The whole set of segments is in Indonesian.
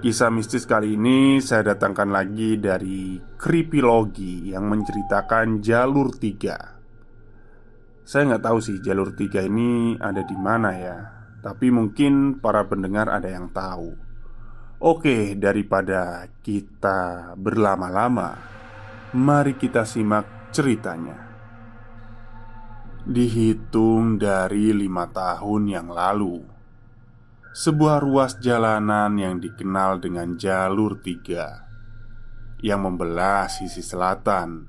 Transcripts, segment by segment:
Kisah mistis kali ini saya datangkan lagi dari Kripilogi yang menceritakan jalur tiga. Saya nggak tahu sih jalur tiga ini ada di mana ya, tapi mungkin para pendengar ada yang tahu. Oke, daripada kita berlama-lama, mari kita simak ceritanya. Dihitung dari lima tahun yang lalu sebuah ruas jalanan yang dikenal dengan jalur tiga yang membelah sisi selatan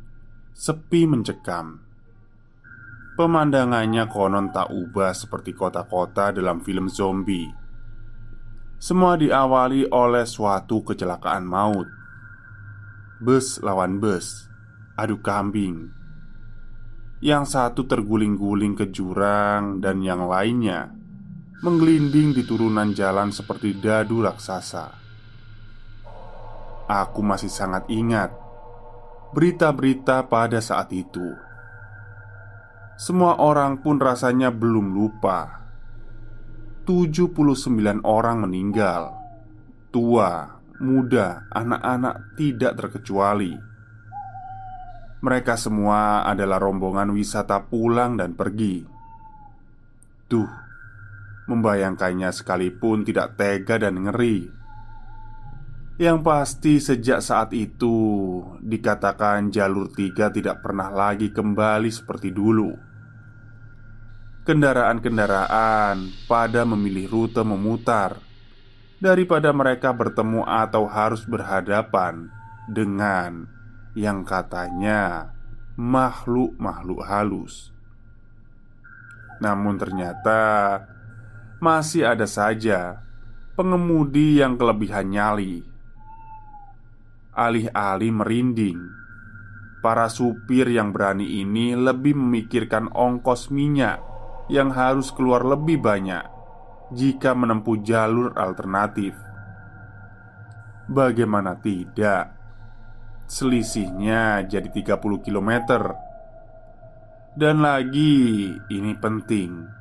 sepi mencekam. Pemandangannya konon tak ubah seperti kota-kota dalam film zombie. Semua diawali oleh suatu kecelakaan maut. Bus lawan bus, adu kambing. Yang satu terguling-guling ke jurang dan yang lainnya menggelinding di turunan jalan seperti dadu raksasa. Aku masih sangat ingat berita-berita pada saat itu. Semua orang pun rasanya belum lupa. 79 orang meninggal. Tua, muda, anak-anak tidak terkecuali. Mereka semua adalah rombongan wisata pulang dan pergi. Duh, Membayangkannya sekalipun tidak tega dan ngeri. Yang pasti sejak saat itu Dikatakan jalur tiga tidak pernah lagi kembali seperti dulu. Kendaraan-kendaraan pada memilih rute memutar Daripada mereka bertemu atau harus berhadapan Dengan yang katanya makhluk-makhluk halus. Namun ternyata masih ada saja pengemudi yang kelebihan nyali. Alih-alih merinding, para supir yang berani ini lebih memikirkan ongkos minyak yang harus keluar lebih banyak jika menempuh jalur alternatif. Bagaimana tidak? Selisihnya jadi 30 km. Dan lagi, ini penting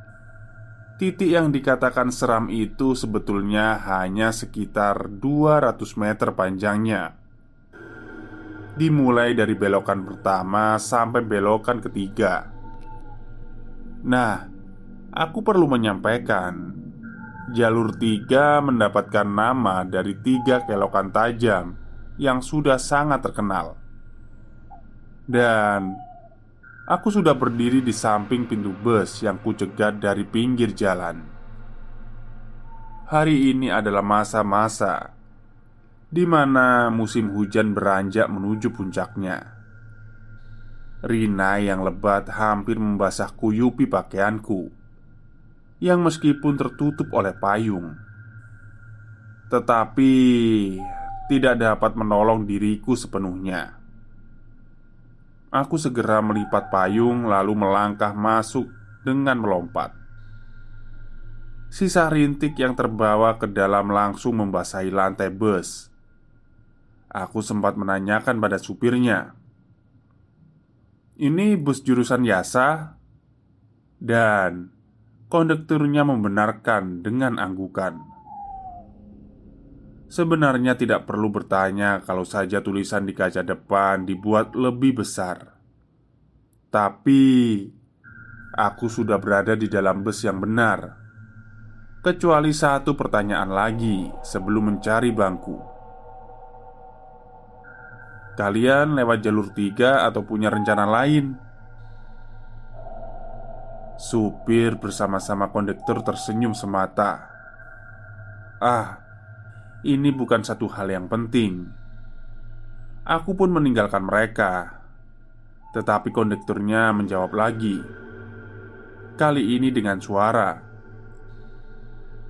Titik yang dikatakan seram itu sebetulnya hanya sekitar 200 meter panjangnya. Dimulai dari belokan pertama sampai belokan ketiga. Nah, aku perlu menyampaikan Jalur tiga mendapatkan nama dari tiga kelokan tajam Yang sudah sangat terkenal. Dan Aku sudah berdiri di samping pintu bus yang kucegat dari pinggir jalan. Hari ini adalah masa-masa di mana musim hujan beranjak menuju puncaknya. Rina yang lebat hampir membasah kuyupi pakaianku yang meskipun tertutup oleh payung, tetapi tidak dapat menolong diriku sepenuhnya. Aku segera melipat payung lalu melangkah masuk dengan melompat. Sisa rintik yang terbawa ke dalam langsung membasahi lantai bus. Aku sempat menanyakan pada supirnya, "Ini bus jurusan Yasa?" Dan kondekturnya membenarkan dengan anggukan. Sebenarnya tidak perlu bertanya kalau saja tulisan di kaca depan dibuat lebih besar. Tapi aku sudah berada di dalam bus yang benar. Kecuali satu pertanyaan lagi sebelum mencari bangku. Kalian lewat jalur tiga atau punya rencana lain? Supir bersama-sama kondektur tersenyum semata. Ah, ini bukan satu hal yang penting. Aku pun meninggalkan mereka, tetapi kondekturnya menjawab lagi. Kali ini dengan suara,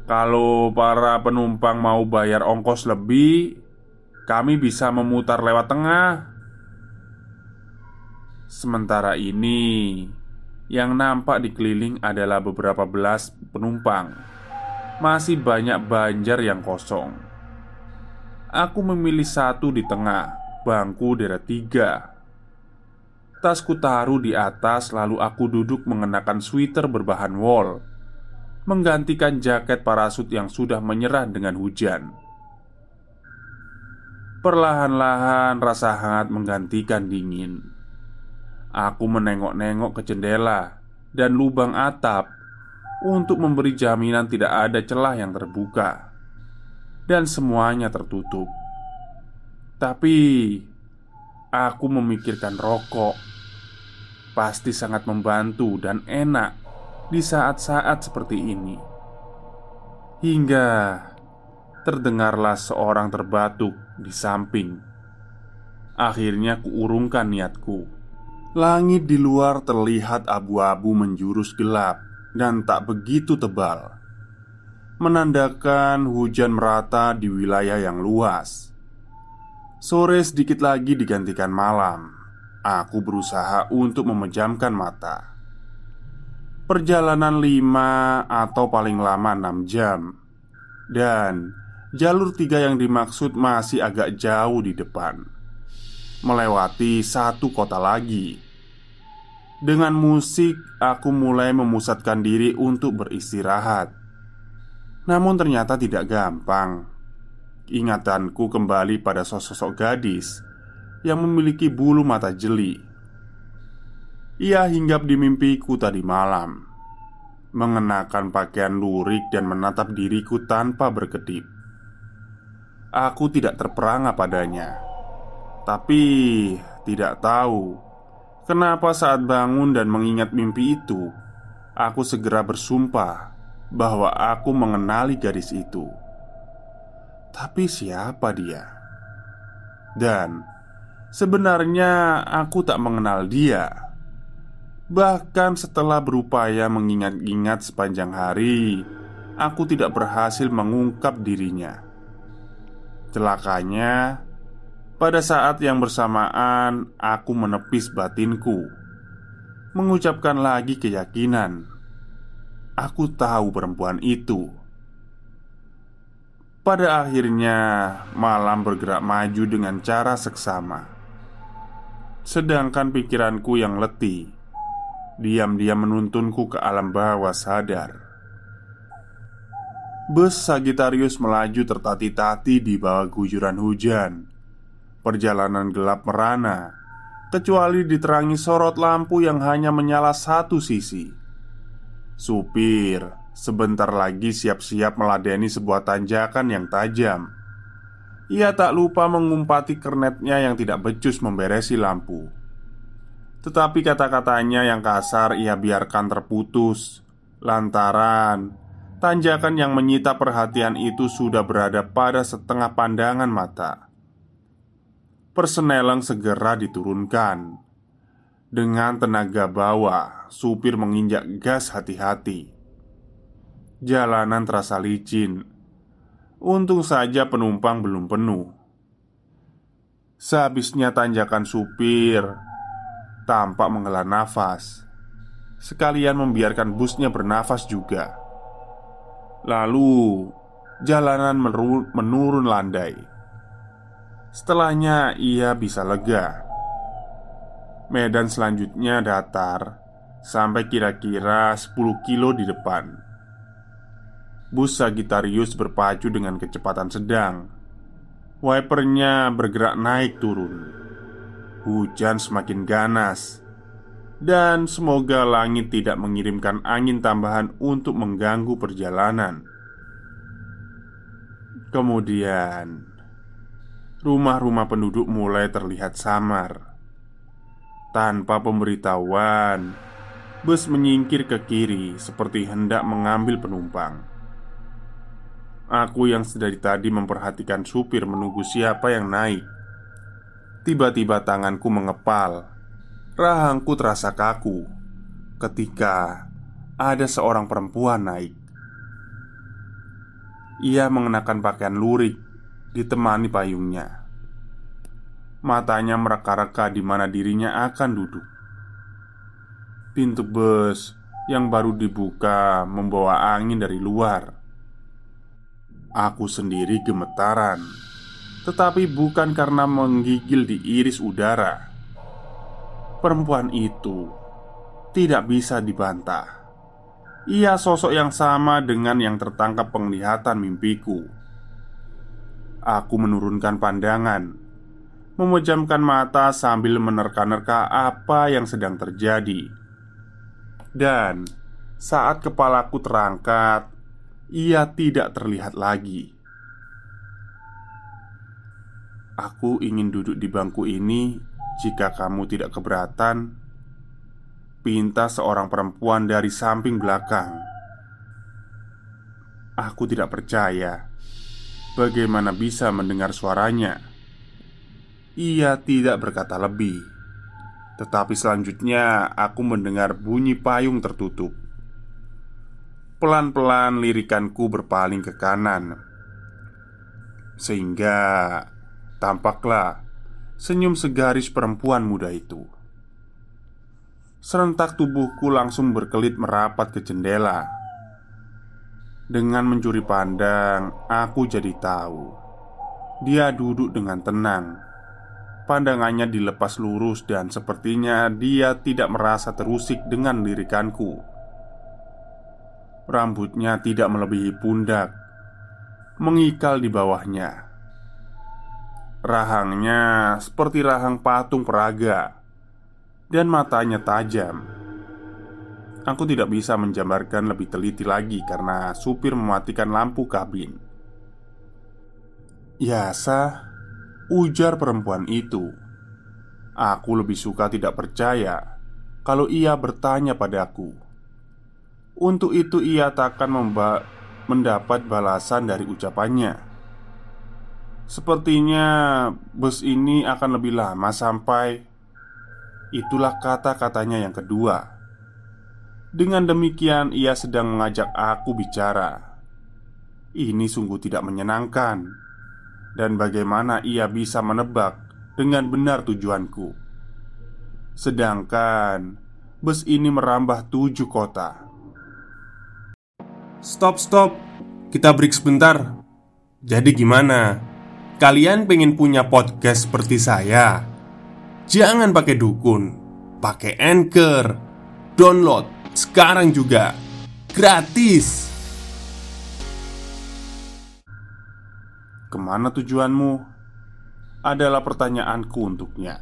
"Kalau para penumpang mau bayar ongkos lebih, kami bisa memutar lewat tengah." Sementara ini, yang nampak di keliling adalah beberapa belas penumpang. Masih banyak banjar yang kosong. Aku memilih satu di tengah, bangku deret tiga. Tasku taruh di atas, lalu aku duduk mengenakan sweater berbahan wol, menggantikan jaket parasut yang sudah menyerah dengan hujan. Perlahan-lahan rasa hangat menggantikan dingin. Aku menengok-nengok ke jendela dan lubang atap untuk memberi jaminan tidak ada celah yang terbuka dan semuanya tertutup. Tapi aku memikirkan rokok pasti sangat membantu dan enak di saat-saat seperti ini. Hingga terdengarlah seorang terbatuk di samping. Akhirnya kuurungkan niatku. Langit di luar terlihat abu-abu menjurus gelap dan tak begitu tebal menandakan hujan merata di wilayah yang luas. Sore sedikit lagi digantikan malam. Aku berusaha untuk memejamkan mata. Perjalanan lima atau paling lama enam jam Dan jalur tiga yang dimaksud masih agak jauh di depan Melewati satu kota lagi Dengan musik, aku mulai memusatkan diri untuk beristirahat namun ternyata tidak gampang. Ingatanku kembali pada sosok gadis Yang memiliki bulu mata jeli. Ia hinggap di mimpiku tadi malam Mengenakan pakaian lurik dan menatap diriku tanpa berkedip. Aku tidak terperangah padanya Tapi tidak tahu Kenapa saat bangun dan mengingat mimpi itu Aku segera bersumpah bahwa aku mengenali gadis itu. Tapi siapa dia? Dan sebenarnya aku tak mengenal dia. Bahkan setelah berupaya mengingat-ingat sepanjang hari, aku tidak berhasil mengungkap dirinya. Celakanya, pada saat yang bersamaan aku menepis batinku, mengucapkan lagi keyakinan Aku tahu perempuan itu. Pada akhirnya, malam bergerak maju dengan cara seksama. Sedangkan pikiranku yang letih diam-diam menuntunku ke alam bawah sadar. Bus Sagittarius melaju tertati-tati di bawah gujuran hujan. Perjalanan gelap merana, kecuali diterangi sorot lampu yang hanya menyala satu sisi. Supir sebentar lagi siap-siap meladeni sebuah tanjakan yang tajam. Ia tak lupa mengumpati kernetnya yang tidak becus memberesi lampu. Tetapi kata-katanya yang kasar ia biarkan terputus lantaran tanjakan yang menyita perhatian itu sudah berada pada setengah pandangan mata. Perseneleng segera diturunkan dengan tenaga bawah, supir menginjak gas hati-hati. Jalanan terasa licin. Untung saja penumpang belum penuh. Sehabisnya tanjakan supir tampak menghela nafas. sekalian membiarkan busnya bernafas juga. Lalu, jalanan menurun landai. Setelahnya, ia bisa lega. Medan selanjutnya datar sampai kira-kira 10 kilo di depan. Bus Sagittarius berpacu dengan kecepatan sedang. Wipernya bergerak naik turun. Hujan semakin ganas, dan semoga langit tidak mengirimkan angin tambahan untuk mengganggu perjalanan. Kemudian, rumah-rumah penduduk mulai terlihat samar tanpa pemberitahuan, bus menyingkir ke kiri seperti hendak mengambil penumpang. Aku yang sedari tadi memperhatikan supir menunggu siapa yang naik. Tiba-tiba tanganku mengepal, rahangku terasa kaku ketika ada seorang perempuan naik. Ia mengenakan pakaian lurik, ditemani payungnya. Matanya mereka-reka di mana dirinya akan duduk. Pintu bus yang baru dibuka membawa angin dari luar. Aku sendiri gemetaran, tetapi bukan karena menggigil di iris udara. Perempuan itu tidak bisa dibantah. Ia sosok yang sama dengan yang tertangkap penglihatan mimpiku. Aku menurunkan pandangan memejamkan mata sambil menerka-nerka apa yang sedang terjadi. Dan saat kepalaku terangkat, ia tidak terlihat lagi. Aku ingin duduk di bangku ini jika kamu tidak keberatan. Pinta seorang perempuan dari samping belakang. Aku tidak percaya bagaimana bisa mendengar suaranya. Ia tidak berkata lebih. Tetapi selanjutnya aku mendengar bunyi payung tertutup. Pelan-pelan lirikanku berpaling ke kanan. Sehingga tampaklah senyum segaris perempuan muda itu. Serentak tubuhku langsung berkelit merapat ke jendela. Dengan mencuri pandang, aku jadi tahu. Dia duduk dengan tenang Pandangannya dilepas lurus dan sepertinya dia tidak merasa terusik dengan lirikanku. Rambutnya tidak melebihi pundak Mengikal di bawahnya. Rahangnya seperti rahang patung peraga Dan matanya tajam. Aku tidak bisa menjabarkan lebih teliti lagi karena supir mematikan lampu kabin. Yasa Ujar perempuan itu. Aku lebih suka tidak percaya Kalau ia bertanya padaku Untuk itu ia takkan memba mendapat balasan dari ucapannya. Sepertinya bus ini akan lebih lama sampai. Itulah kata-katanya yang kedua. Dengan demikian ia sedang mengajak aku bicara. Ini sungguh tidak menyenangkan dan bagaimana ia bisa menebak dengan benar tujuanku. Sedangkan bus ini merambah tujuh kota. Stop, stop, kita break sebentar. Jadi, gimana? Kalian pengen punya podcast seperti saya? Jangan pakai dukun, pakai anchor, download sekarang juga gratis. Ke mana tujuanmu? Adalah pertanyaanku untuknya.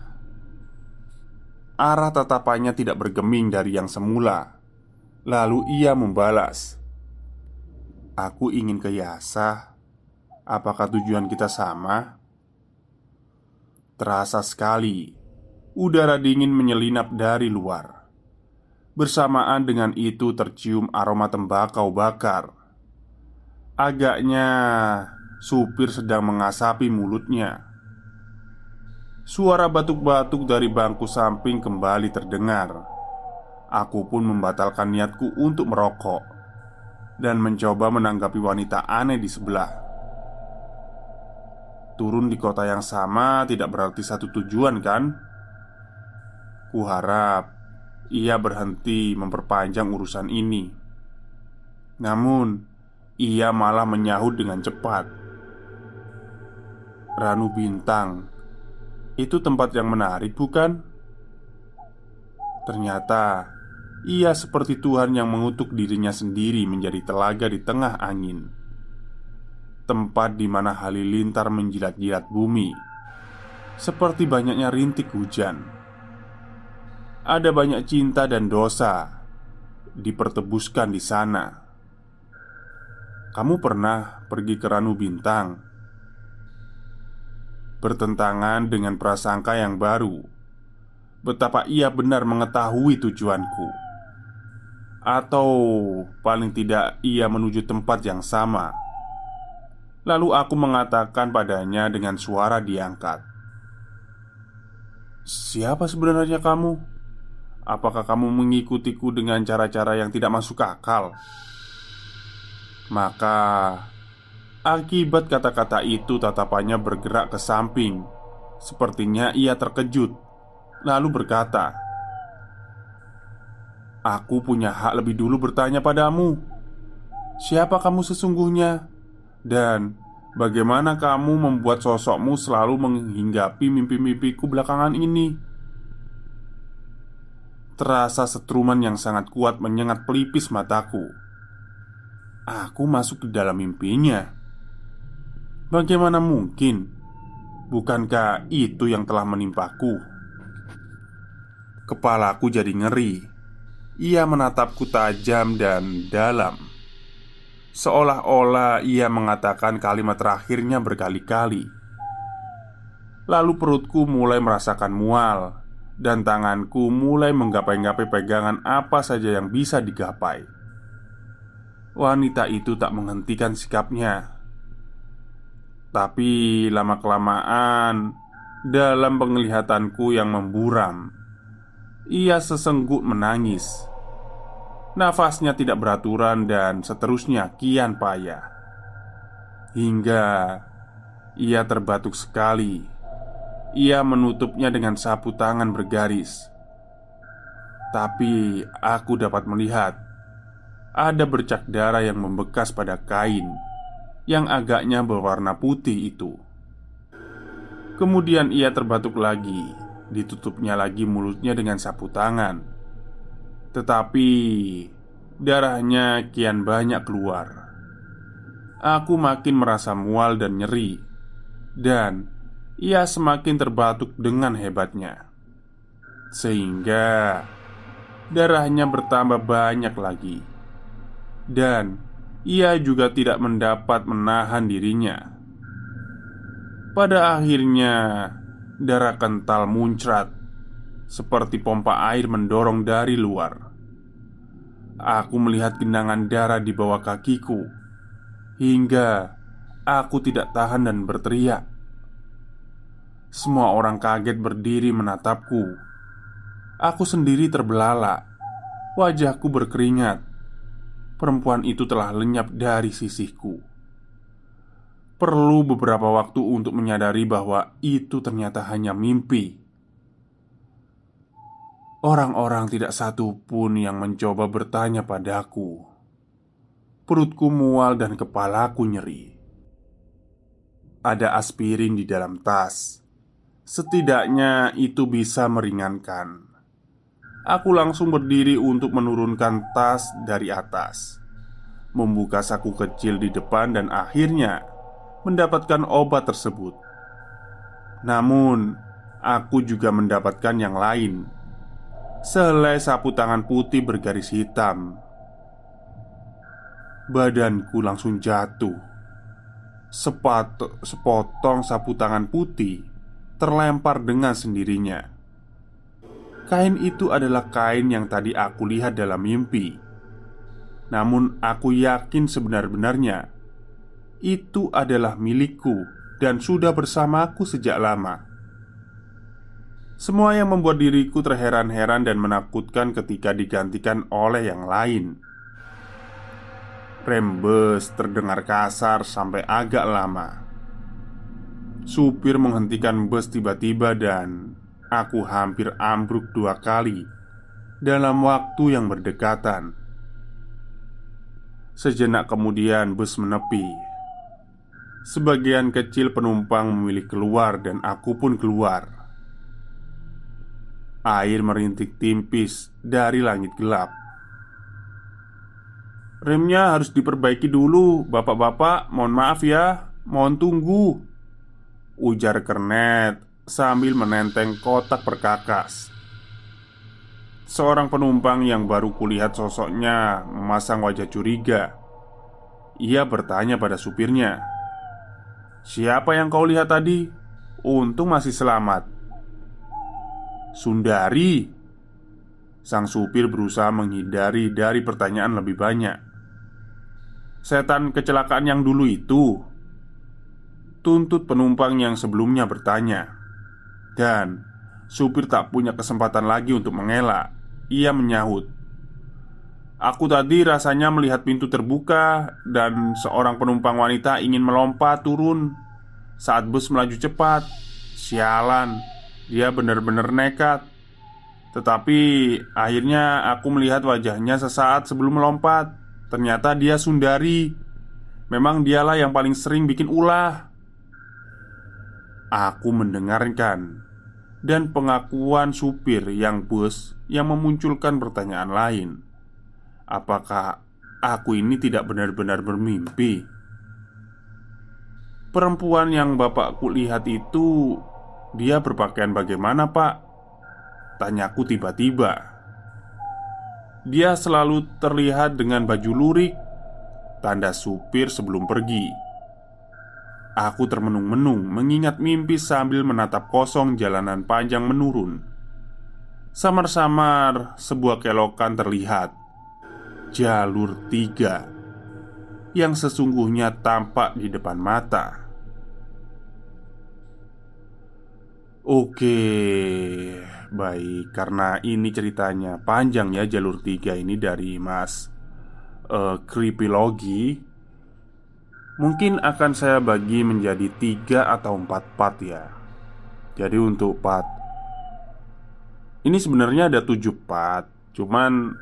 Arah tatapannya tidak bergeming dari yang semula. Lalu ia membalas Aku ingin ke Yasa Apakah tujuan kita sama? Terasa sekali Udara dingin menyelinap dari luar. Bersamaan dengan itu tercium aroma tembakau bakar. Agaknya supir sedang mengasapi mulutnya. Suara batuk-batuk dari bangku samping kembali terdengar. Aku pun membatalkan niatku untuk merokok dan mencoba menanggapi wanita aneh di sebelah. Turun di kota yang sama tidak berarti satu tujuan, kan? Kuharap ia berhenti memperpanjang urusan ini. Namun, ia malah menyahut dengan cepat. Ranu Bintang, itu tempat yang menarik, bukan? Ternyata ia seperti Tuhan yang mengutuk dirinya sendiri menjadi telaga di tengah angin. Tempat di mana halilintar menjilat-jilat bumi, seperti banyaknya rintik hujan. Ada banyak cinta dan dosa dipertebuskan di sana. Kamu pernah pergi ke Ranu Bintang? Bertentangan dengan prasangka yang baru Betapa ia benar mengetahui tujuanku Atau paling tidak ia menuju tempat yang sama Lalu aku mengatakan padanya dengan suara diangkat Siapa sebenarnya kamu? Apakah kamu mengikutiku dengan cara-cara yang tidak masuk akal? Maka Akibat kata-kata itu tatapannya bergerak ke samping Sepertinya ia terkejut Lalu berkata Aku punya hak lebih dulu bertanya padamu Siapa kamu sesungguhnya? Dan bagaimana kamu membuat sosokmu selalu menghinggapi mimpi-mimpiku belakangan ini? Terasa setruman yang sangat kuat menyengat pelipis mataku Aku masuk ke dalam mimpinya Bagaimana mungkin? Bukankah itu yang telah menimpaku? Kepalaku jadi ngeri. Ia menatapku tajam dan dalam, seolah-olah ia mengatakan kalimat terakhirnya berkali-kali. Lalu perutku mulai merasakan mual, dan tanganku mulai menggapai-gapai pegangan apa saja yang bisa digapai. Wanita itu tak menghentikan sikapnya tapi lama-kelamaan Dalam penglihatanku yang memburam Ia sesenggut menangis. Nafasnya tidak beraturan dan seterusnya kian payah. Hingga Ia terbatuk sekali. Ia menutupnya dengan sapu tangan bergaris. Tapi aku dapat melihat Ada bercak darah yang membekas pada kain yang agaknya berwarna putih itu. Kemudian ia terbatuk lagi, ditutupnya lagi mulutnya dengan sapu tangan. Tetapi darahnya kian banyak keluar. Aku makin merasa mual dan nyeri, dan ia semakin terbatuk dengan hebatnya, sehingga darahnya bertambah banyak lagi, dan ia juga tidak mendapat menahan dirinya. Pada akhirnya, darah kental muncrat seperti pompa air mendorong dari luar. Aku melihat genangan darah di bawah kakiku hingga aku tidak tahan dan berteriak. Semua orang kaget berdiri menatapku. Aku sendiri terbelalak, wajahku berkeringat, perempuan itu telah lenyap dari sisihku. Perlu beberapa waktu untuk menyadari bahwa itu ternyata hanya mimpi. Orang-orang tidak satu pun yang mencoba bertanya padaku. Perutku mual dan kepalaku nyeri. Ada aspirin di dalam tas. Setidaknya itu bisa meringankan. Aku langsung berdiri untuk menurunkan tas dari atas. Membuka saku kecil di depan dan akhirnya Mendapatkan obat tersebut. Namun Aku juga mendapatkan yang lain. Selai sapu tangan putih bergaris hitam. Badanku langsung jatuh. Sepat, Sepotong sapu tangan putih Terlempar dengan sendirinya Kain itu adalah kain yang tadi aku lihat dalam mimpi. Namun, aku yakin sebenar-benarnya itu adalah milikku dan sudah bersamaku sejak lama. Semua yang membuat diriku terheran-heran dan menakutkan ketika digantikan oleh yang lain. Rembes terdengar kasar sampai agak lama. Supir menghentikan bus tiba-tiba dan Aku hampir ambruk dua kali dalam waktu yang berdekatan. Sejenak kemudian bus menepi. Sebagian kecil penumpang memilih keluar dan aku pun keluar. Air merintik tipis dari langit gelap. Remnya harus diperbaiki dulu, bapak-bapak. Mohon maaf ya, mohon tunggu. Ujar kernet sambil menenteng kotak perkakas. Seorang penumpang yang baru kulihat sosoknya memasang wajah curiga. Ia bertanya pada supirnya, "Siapa yang kau lihat tadi? Untung masih selamat." Sundari. Sang supir berusaha menghindari dari pertanyaan lebih banyak. Setan kecelakaan yang dulu itu, tuntut penumpang yang sebelumnya bertanya, dan supir tak punya kesempatan lagi untuk mengelak. Ia menyahut Aku tadi rasanya melihat pintu terbuka Dan seorang penumpang wanita ingin melompat turun. Saat bus melaju cepat Sialan. Dia benar-benar nekat. Tetapi akhirnya aku melihat wajahnya sesaat sebelum melompat. Ternyata dia Sundari. Memang dialah yang paling sering bikin ulah. Aku mendengarkan Dan pengakuan supir yang bus yang memunculkan pertanyaan lain. Apakah aku ini tidak benar-benar bermimpi? Perempuan yang bapakku lihat itu Dia berpakaian bagaimana pak? Tanyaku tiba-tiba Dia selalu terlihat dengan baju lurik Tanda supir sebelum pergi Aku termenung-menung mengingat mimpi sambil menatap kosong jalanan panjang menurun. Samar-samar sebuah kelokan terlihat. Jalur tiga Yang sesungguhnya tampak di depan mata. Oke Baik. Karena ini ceritanya panjang ya Jalur tiga ini dari mas uh, Kripilogi Mungkin akan saya bagi menjadi tiga atau empat part ya Jadi untuk part ini sebenarnya ada tujuh part, cuman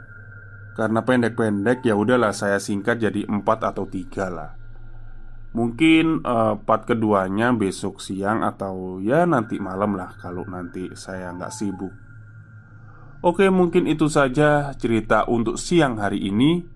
karena pendek-pendek ya udahlah saya singkat jadi empat atau tiga lah. Mungkin uh, part keduanya besok siang atau ya nanti malam lah kalau nanti saya nggak sibuk. Oke mungkin itu saja cerita untuk siang hari ini.